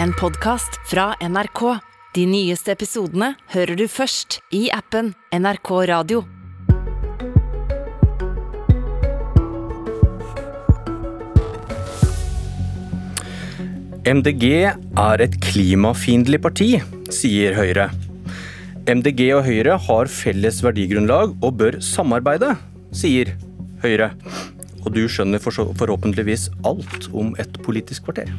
en podkast fra NRK. De nyeste episodene hører du først i appen NRK Radio. MDG er et klimafiendtlig parti, sier Høyre. MDG og Høyre har felles verdigrunnlag og bør samarbeide, sier Høyre. Og du skjønner forhåpentligvis alt om et politisk kvarter.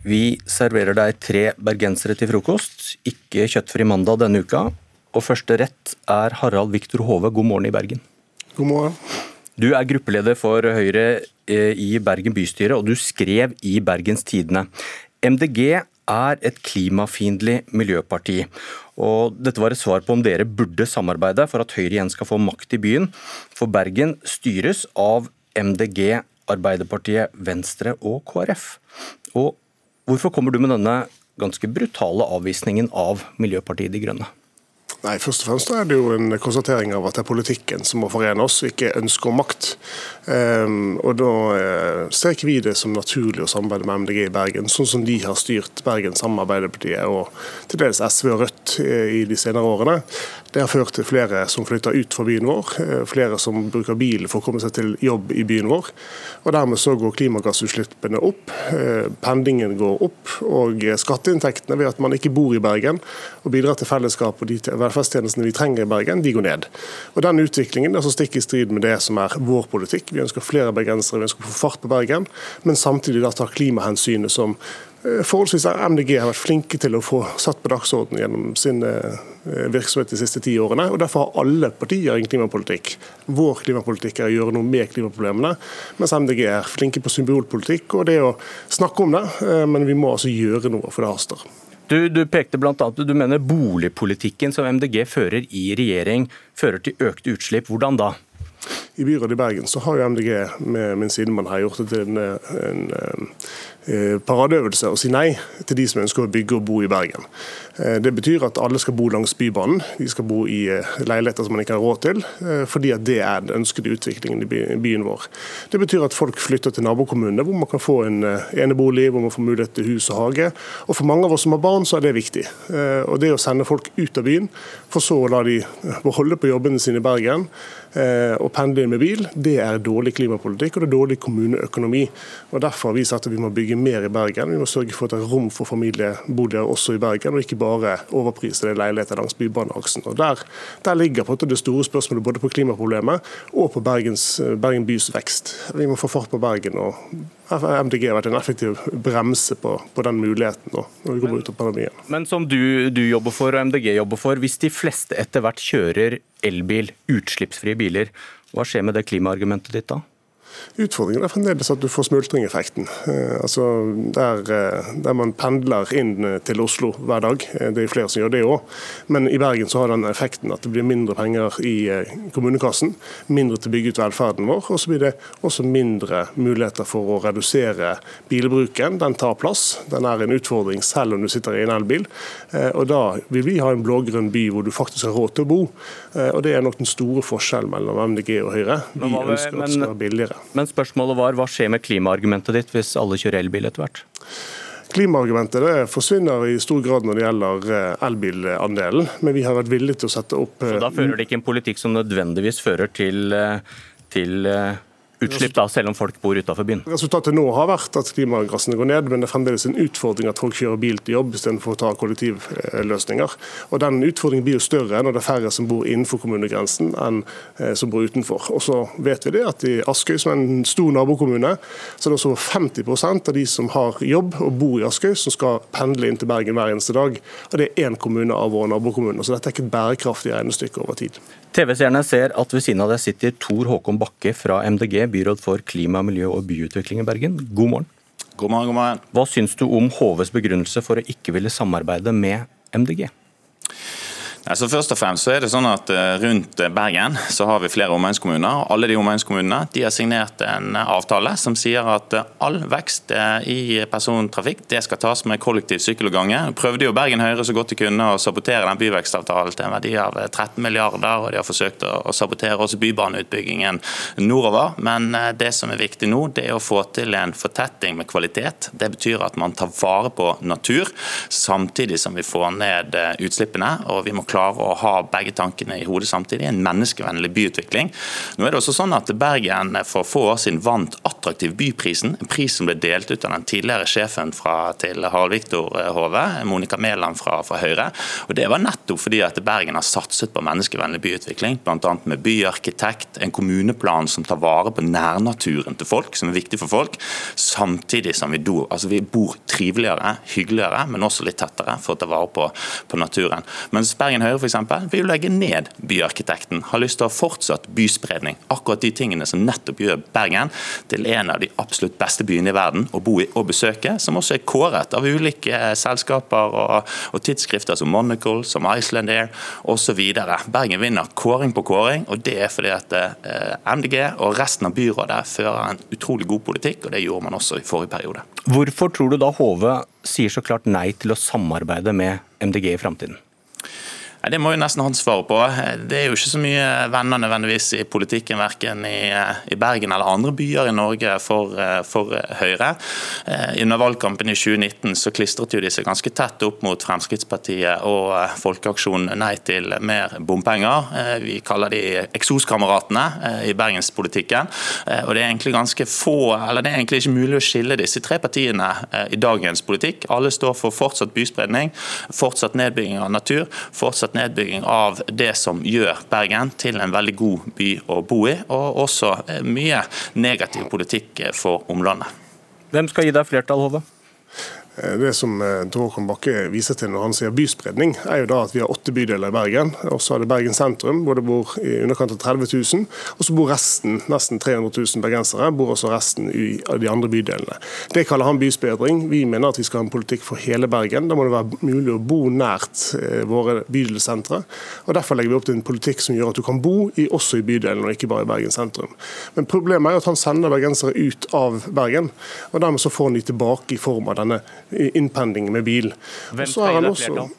Vi serverer deg tre bergensere til frokost, ikke kjøttfri mandag denne uka. Og første rett er Harald Viktor Hove, god morgen i Bergen. God morgen. Du er gruppeleder for Høyre eh, i Bergen bystyre, og du skrev i Bergens Tidende. MDG er et klimafiendtlig miljøparti. Og dette var et svar på om dere burde samarbeide for at Høyre igjen skal få makt i byen. For Bergen styres av MDG, Arbeiderpartiet, Venstre og KrF. Og hvorfor kommer du med denne ganske brutale avvisningen av Miljøpartiet De Grønne? Nei, Først og fremst er det jo en konstatering av at det er politikken som må forene oss, ikke ønske om makt. Um, og Da uh, ser ikke vi det som naturlig å samarbeide med MDG i Bergen, sånn som de har styrt Bergen sammen med Arbeiderpartiet og til dels SV og Rødt i de senere årene. Det har ført til flere som flytter ut fra byen vår, uh, flere som bruker bil for å komme seg til jobb i byen vår. og Dermed så går klimagassutslippene opp, pendlingen går opp, og skatteinntektene ved at man ikke bor i Bergen og bidrar til fellesskap og de velferdstjenestene vi trenger i Bergen, de går ned. Og Den utviklingen er så stikk i strid med det som er vår politikk. Vi ønsker flere bergensere, vi ønsker å få fart på Bergen, men samtidig da ta klimahensynet som forholdsvis forholdsvis MDG har vært flinke til å få satt på dagsordenen gjennom sin eh, virksomhet de siste ti årene. og Derfor har alle partier en klimapolitikk. Vår klimapolitikk er å gjøre noe med klimaproblemene, mens MDG er flinke på symbolpolitikk og det å snakke om det. Eh, men vi må altså gjøre noe, for det haster. Du, du pekte blant annet, du mener boligpolitikken som MDG fører i regjering, fører til økte utslipp. Hvordan da? I byrådet i Bergen så har jo MDG med min sidemann her gjort det til en, en, en Eh, paradeøvelse å si nei til de som ønsker å bygge og bo i Bergen. Eh, det betyr at alle skal bo langs Bybanen. De skal bo i eh, leiligheter som man ikke har råd til, fordi at det er den ønskede utviklingen i byen vår. Det betyr at folk flytter til nabokommunene, hvor man kan få en enebolig, hvor man får mulighet til hus og hage. Og For mange av oss som har barn, så er det viktig. Og Det å sende folk ut av byen, for så å la de beholde på jobbene sine i Bergen og pendle med bil, det er dårlig klimapolitikk og det er dårlig kommuneøkonomi. Og Derfor har vi sagt at vi må bygge mer i Bergen. Vi må sørge for at det er rom for familieboliger også i Bergen, og ikke bare overprisede leiligheter langs Bybaneaksen. Og der, der, ligger på det store spørsmålet både på klimaproblemet og på Bergens, Bergen bys vekst. Vi må få fart på Bergen. og MDG har vært en effektiv bremse på, på den muligheten nå, når vi kommer ut av pandemien. Men som du, du jobber for og MDG jobber for, hvis de fleste etter hvert kjører elbil, utslippsfrie biler, hva skjer med det klimaargumentet ditt da? Utfordringen er fremdeles at du får smultringeffekten. Eh, altså der, eh, der, man pendler inn eh, til Oslo hver dag. Det er flere som gjør det òg. Men i Bergen så har den effekten at det blir mindre penger i kommunekassen. Mindre til å bygge ut velferden vår. Og så blir det også mindre muligheter for å redusere bilbruken. Den tar plass. Den er en utfordring selv om du sitter i en elbil. Og da vil vi ha en blå-grønn by hvor du faktisk har råd til å bo. Og det er nok den store forskjellen mellom MDG og Høyre. Vi ønsker at det skal være billigere. Men spørsmålet var hva skjer med klimaargumentet ditt hvis alle kjører elbil etter hvert? Klimaargumentet det forsvinner i stor grad når det gjelder eh, elbilandelen, men vi har vært villige til å sette opp Så Da fører det ikke en politikk som nødvendigvis fører til, eh, til eh, utslipp, da, selv om folk bor utenfor byen? Resultatet nå har vært at klimagassene går ned, men det er fremdeles en utfordring at folk kjører bil til jobb istedenfor å ta kollektivløsninger. Og Den utfordringen blir jo større når det er færre som bor innenfor kommunegrensen enn eh, som bor utenfor. Og så vet vi det at I Askøy, som er en stor nabokommune, så er det også 50% av de som har jobb og bor i Askøy, som skal pendle inn til Bergen hver eneste dag. Og Det er én kommune av våre nabokommuner, så dette er ikke et bærekraftig regnestykke over tid. TV-seerne ser at ved siden av deg sitter Tor Håkon Bakke fra MDG, byråd for klima, miljø og byutvikling i Bergen. God morgen. God morgen, god morgen. Hva syns du om HVs begrunnelse for å ikke ville samarbeide med MDG? Altså først og fremst så er det sånn at eh, Rundt Bergen så har vi flere omegnskommuner. Alle de omegnskommunene de har signert en avtale som sier at eh, all vekst eh, i persontrafikk det skal tas med kollektiv, sykkel og gange. Prøvde jo Bergen Høyre så godt de kunne å sabotere den byvekstavtalen til en verdi av 13 milliarder, og de har forsøkt å sabotere også bybaneutbyggingen nordover. Men det som er viktig nå, det er å få til en fortetting med kvalitet. Det betyr at man tar vare på natur, samtidig som vi får ned utslippene. og vi må klare å ha begge tankene i hodet samtidig. En menneskevennlig byutvikling. Nå er det også sånn at Bergen for få år siden vant Attraktiv byprisen, en pris som ble delt ut av den tidligere sjefen fra, til Harald Viktor Hove, Monica Mæland fra, fra, Høyre. Og Det var nettopp fordi at Bergen har satset på menneskevennlig byutvikling, bl.a. med byarkitekt, en kommuneplan som tar vare på nærnaturen til folk, som er viktig for folk, samtidig som vi, do, altså vi bor triveligere, hyggeligere, men også litt tettere for å ta vare på, på naturen. Mens Bergen Bergen Høyre eksempel, vil legge ned byarkitekten. Har lyst til å ha fortsatt byspredning. Akkurat de tingene som nettopp gjør Bergen til en av de absolutt beste byene i verden å bo i og besøke, som også er kåret av ulike eh, selskaper og, og tidsskrifter som Monocle, som Iceland Air osv. Bergen vinner kåring på kåring, og det er fordi at eh, MDG og resten av byrådet fører en utrolig god politikk, og det gjorde man også i forrige periode. Hvorfor tror du da Hove sier så klart nei til å samarbeide med MDG i framtiden? Det må jo nesten han svare på. Det er jo ikke så mye venner nødvendigvis i politikken, verken i, i Bergen eller andre byer i Norge for, for, Høyre. Under valgkampen i 2019 så klistret jo de seg ganske tett opp mot Fremskrittspartiet og Folkeaksjonen Nei til mer bompenger. Vi kaller de eksoskameratene i bergenspolitikken. Og det er egentlig ganske få, eller det er egentlig ikke mulig å skille disse tre partiene i dagens politikk. Alle står for fortsatt byspredning, fortsatt nedbygging av natur, fortsatt fortsatt nedbygging av det som gjør Bergen til en veldig god by å bo i, og også eh, mye negativ politikk for omlandet. Hvem skal gi deg flertall, Hove? Eh, det som eh, Håkon Bakke viser til når han sier byspredning, er jo da at vi har åtte bydeler i Bergen. Og så er det Bergen sentrum, hvor det bor i underkant av 30 000. Og så bor resten, nesten 300 000 bergensere, bor også resten i de andre bydelene. Det kaller han byspredning. Vi mener at vi skal ha en politikk for hele Bergen. Da må det være mulig å bo nært eh, våre bydelssentre. Og Derfor legger vi opp til en politikk som gjør at du kan bo i, også i bydelen, og ikke bare i Bergen sentrum. Men problemet er jo at han sender bergensere ut av Bergen. og Dermed så får han de tilbake i form av denne innpendling med bil. Hvem skal gi deg flertall?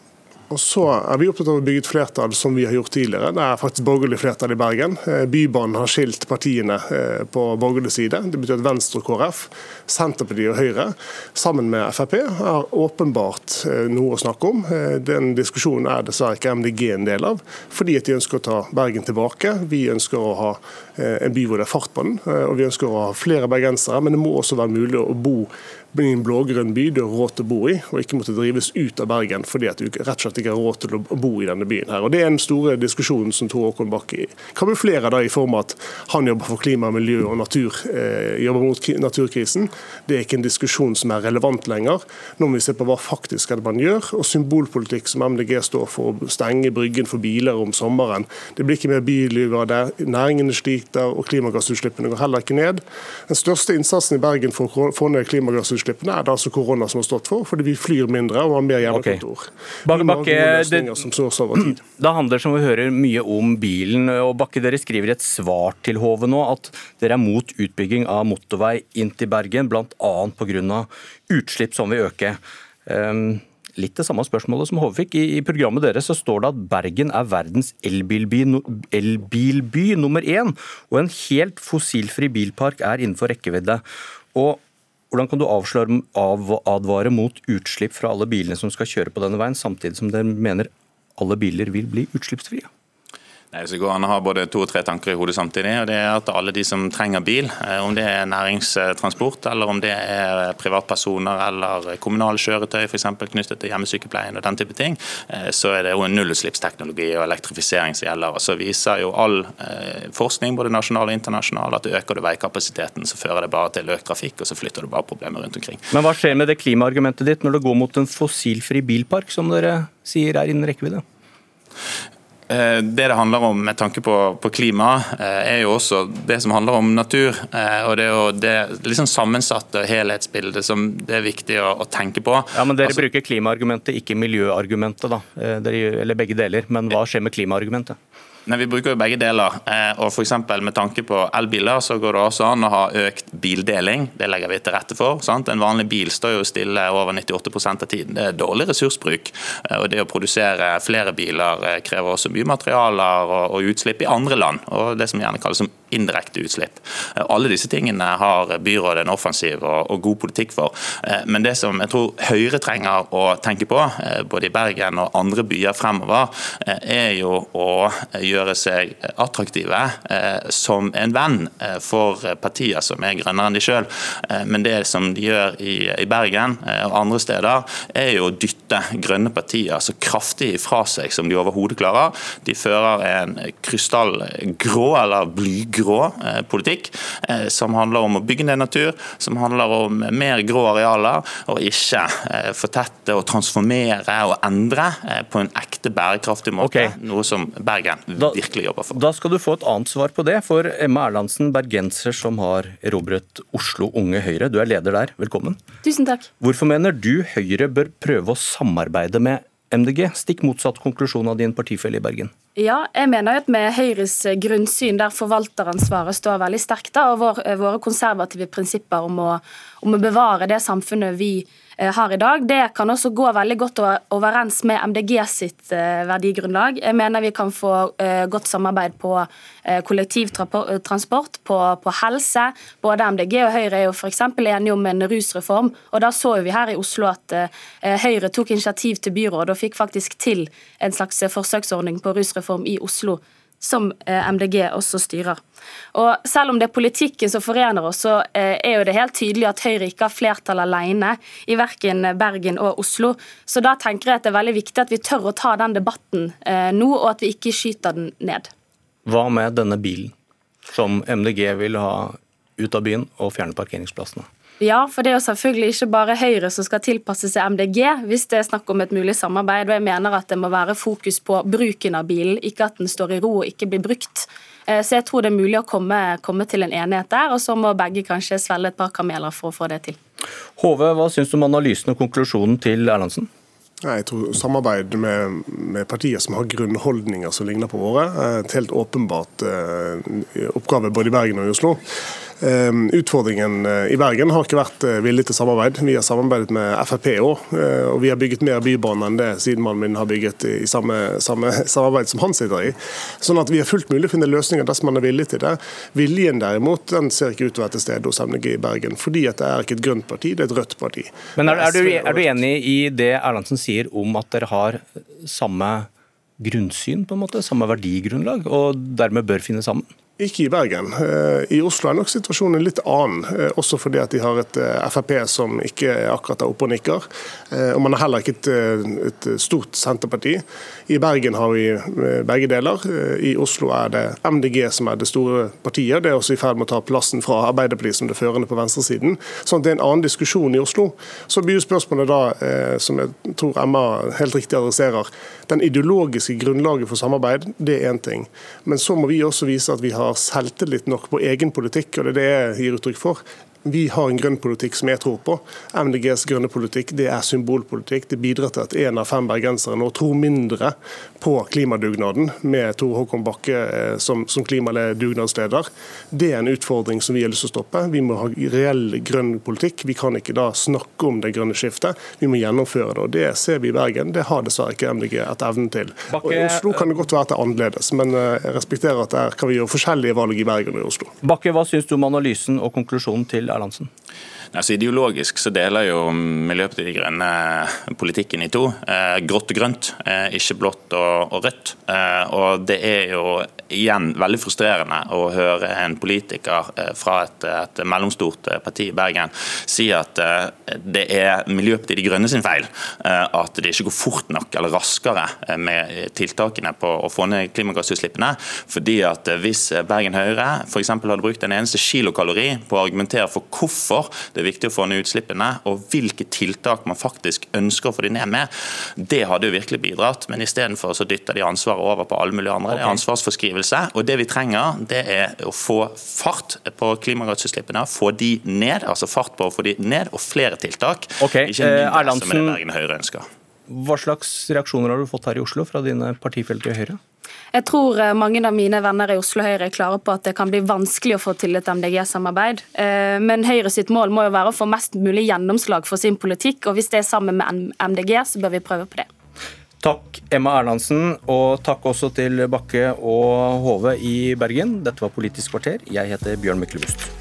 Og så er vi opptatt av å bygge et flertall som vi har gjort tidligere. Det er faktisk borgerlig flertall i Bergen. Eh, Bybanen har skilt partiene eh, på borgerlig side. Det betyr at Venstre KrF, Senterpartiet og Høyre sammen med Frp har åpenbart eh, noe å snakke om. Den diskusjonen er dessverre ikke MDG en del av, fordi at de ønsker å ta Bergen tilbake. Vi ønsker å ha en by hvor det er fart på den, og vi ønsker å ha flere bergensere. Men det må også være mulig å bo i en blågrønn by du har råd til å bo i, og ikke måtte drives ut av Bergen fordi at du rett og slett har råd til å bo i denne byen. her. Og Det er den store diskusjonen som Tor Håkon Bakke kamuflerer da i form av at han jobber for klima, miljø og natur, eh, jobber mot naturkrisen. Det er ikke en diskusjon som er relevant lenger. Nå må vi se på hva faktisk er det man gjør, og symbolpolitikk som MDG står for, å stenge Bryggen for biler om sommeren. Det blir ikke mer byliv av det. Næringene sliter, og klimagassutslippene går heller ikke ned. Den største innsatsen i Bergen for å få ned klimagassutslippene er det altså korona som har stått for, fordi vi flyr mindre og har mer hjemmekontor. Okay. Bakke, det, det handler som vi hører mye om bilen. og Bakke, dere skriver i et svar til Hove nå at dere er mot utbygging av motorvei inn til Bergen, bl.a. pga. utslipp som vil øke. Um, litt det samme spørsmålet som Hove fikk. I, programmet deres så står det at Bergen er verdens elbilby, elbilby nummer én, og en helt fossilfri bilpark er innenfor rekkevidde. Og hvordan kan du avsløre, av, advare mot utslipp fra alle bilene som skal kjøre på denne veien, samtidig som dere mener alle biler vil bli utslippsfrie? Nei, så går an å ha både to og tre tanker i hodet samtidig. og det er at Alle de som trenger bil, eh, om det er næringstransport eller om det er privatpersoner eller kommunale kjøretøy f.eks. knyttet til hjemmesykepleien og den type ting, eh, så er det jo en nullutslippsteknologi og elektrifisering som gjelder. og Så viser jo all eh, forskning, både nasjonal og internasjonal, at øker du veikapasiteten, så fører det bare til økt trafikk, og så flytter du bare problemer rundt omkring. Men hva skjer med det klimaargumentet ditt når det går mot en fossilfri bilpark, som dere sier er innen rekkevidde? Det det handler om med tanke på, på, klima, er jo også det som handler om natur. og Det er jo det liksom sammensatte helhetsbildet som det er viktig å, å tenke på. Ja, men Dere altså, bruker klimaargumentet, ikke miljøargumentet. da, eller begge deler. Men hva skjer med klimaargumentet? Nei, Vi bruker jo begge deler. Eh, og for Med tanke på elbiler så går det også an å ha økt bildeling. Det legger vi til rette for. Sant? En vanlig bil står jo stille over 98% av tiden. Det er dårlig ressursbruk. Eh, og Det å produsere flere biler eh, krever også mye materialer og, utslipp i andre land. og Det som gjerne kalles som indirekte utslipp. Alle disse tingene har byrådet en offensiv og, god politikk for. Men det som jeg tror Høyre trenger å tenke på, både i Bergen og andre byer fremover, er jo å gjøre seg attraktive eh, som en venn eh, for partier som er grønnere enn de sjøl. Eh, men det som de gjør i, Bergen og andre steder, er jo å dytte grønne partier så kraftig ifra seg som de overhodet klarer. De fører en krystallgrå eller blygrå politikk som handler om å bygge ned natur, som handler om mer grå arealer, og ikke fortette og transformere og endre på en ekte bærekraftig måte. Okay. Noe som Bergen da, virkelig jobber for. Da skal du få et annet svar på det. For Emma Erlandsen, bergenser som har erobret Oslo Unge Høyre, du er leder der. Velkommen. Tusen takk. Hvorfor mener du Høyre bør prøve å samarbeide med MDG, stikk motsatt konklusjon av din partifelle i Bergen? Ja, jeg mener at med Høyres grunnsyn, der forvalteransvaret står veldig sterkt, og våre konservative prinsipper om å, om å bevare det samfunnet vi Eh, har i dag, det kan også gå veldig godt overens med MDG sitt eh, verdigrunnlag. Jeg mener vi kan få eh, godt samarbeid på kollektivtransport, på, på helse. Både MDG og Høyre er jo f.eks. enige om en rusreform. og Da så vi her i Oslo at Høyre tok initiativ til byrådet og fikk faktisk til en slags forsøksordning på rusreform i Oslo som eh, MDG også styrer. Og Selv om det er politikken som forener oss, så eh, er jo det helt tydelig at Høyre ikke har flertall alene i verken Bergen og Oslo. Så da tenker jeg at det er veldig viktig at vi tør å ta den debatten eh, nå, og at vi ikke skyter den ned. Hva med denne bilen, som MDG vil ha ut av byen og fjerne parkeringsplassene? Ja, for det er jo selvfølgelig ikke bare Høyre som skal tilpasse seg MDG hvis det er snakk om et mulig samarbeid. og Jeg mener at det må være fokus på bruken av bilen, ikke at den står i ro og ikke blir brukt. Eh, så jeg tror det er mulig å komme, komme til en enighet der, og så må begge kanskje svelge et par kameler for å få det til. Hove, hva syns du om analysen og konklusjonen til Erlandsen? Jeg tror Samarbeid med, med, partier som har grunnholdninger som ligner på våre, er et helt åpenbart eh, oppgave både i Bergen og i Oslo. Ehm, utfordringen eh, i Bergen har ikke vært eh, villig til samarbeid. Vi har samarbeidet med Frp òg, eh, og vi har bygget mer bybane enn det sidemannen min har bygget i samme, samme, samarbeid som han sitter i. Sånn at vi har fullt mulig å finne løsninger dersom man er villig til det. Viljen derimot den ser ikke ut til å være til stede hos MDG i Bergen, fordi at det er ikke et grønt parti, det er et rødt parti. Men er, er, du, er du enig i det Erlandsen sier om at dere har samme grunnsyn, på en måte, samme verdigrunnlag, og dermed bør finne sammen? Ikke i Bergen. Eh, I Oslo er nok situasjonen litt annen, eh, også fordi at de har et eh, Frp som ikke akkurat er oppe og nikker. Og man har heller ikke et, et, stort Senterparti. I Bergen har vi begge deler. I Oslo er det MDG som er det store partiet. Det er også i ferd med å ta plassen fra Arbeiderpartiet som det førende på venstresiden. Sånn det er en annen diskusjon i Oslo. Så blir spørsmålet da, som jeg tror Emma helt riktig adresserer, den ideologiske grunnlaget for samarbeid, det er én ting. Men så må vi også vise at vi har selvtillit nok på egen politikk, og det er det jeg gir uttrykk for. Vi har en grønn politikk som jeg tror på. MDGs grønne politikk det er symbolpolitikk. Det bidrar til at én av fem bergensere nå tror mindre på klimadugnaden med Tor Håkon Bakke eh, som, som klimadugnadsleder. Det er en utfordring som vi har lyst til å stoppe. Vi må ha reell grønn politikk. Vi kan ikke da snakke om det grønne skiftet, vi må gjennomføre det. og Det ser vi i Bergen. Det har dessverre ikke MDG et evne til. Og I Oslo kan det godt være at det er annerledes, men eh, jeg respekterer at der kan vi gjøre forskjellige valg i Bergen og i Oslo. Bakke, hva syns du om analysen og konklusjonen til Erlandsen? Altså, ideologisk så deler jo Miljøpartiet De Grønne politikken i to. Eh, grått og grønt, eh, ikke blått og, og rødt. Eh, og Det er jo igjen veldig frustrerende å høre en politiker fra et, et, mellomstort parti i Bergen si at det er Miljøpartiet De Grønne sin feil at det ikke går fort nok eller raskere med tiltakene på å få ned klimagassutslippene. fordi at Hvis Bergen Høyre f.eks. hadde brukt en eneste kilokalori på å argumentere for hvorfor det det er viktig å få ned utslippene, og hvilke tiltak man faktisk ønsker å få de ned med, det hadde jo virkelig bidratt. Men istedenfor så dytter de ansvaret over på alle mulige andre. Det er ansvarsforskrivelse. Og det vi trenger, det er å få fart på klimagassutslippene, få de ned, altså fart på å få de ned, og flere tiltak. Okay. Ikke mindre, som er det Bergen Høyre ønsker. Hva slags reaksjoner har du fått her i Oslo fra dine partifelter i Høyre? Jeg tror eh, mange av mine venner i Oslo Høyre er klare på at det kan bli vanskelig å få til et MDG-samarbeid. Eh, men Høyre sitt mål må jo være å få mest mulig gjennomslag for sin politikk, og hvis det er sammen med MDG, så bør vi prøve på det. Takk Emma Erlandsen, og takk også til Bakke og Hove i Bergen. Dette var Politisk kvarter. Jeg heter Bjørn Myklebust.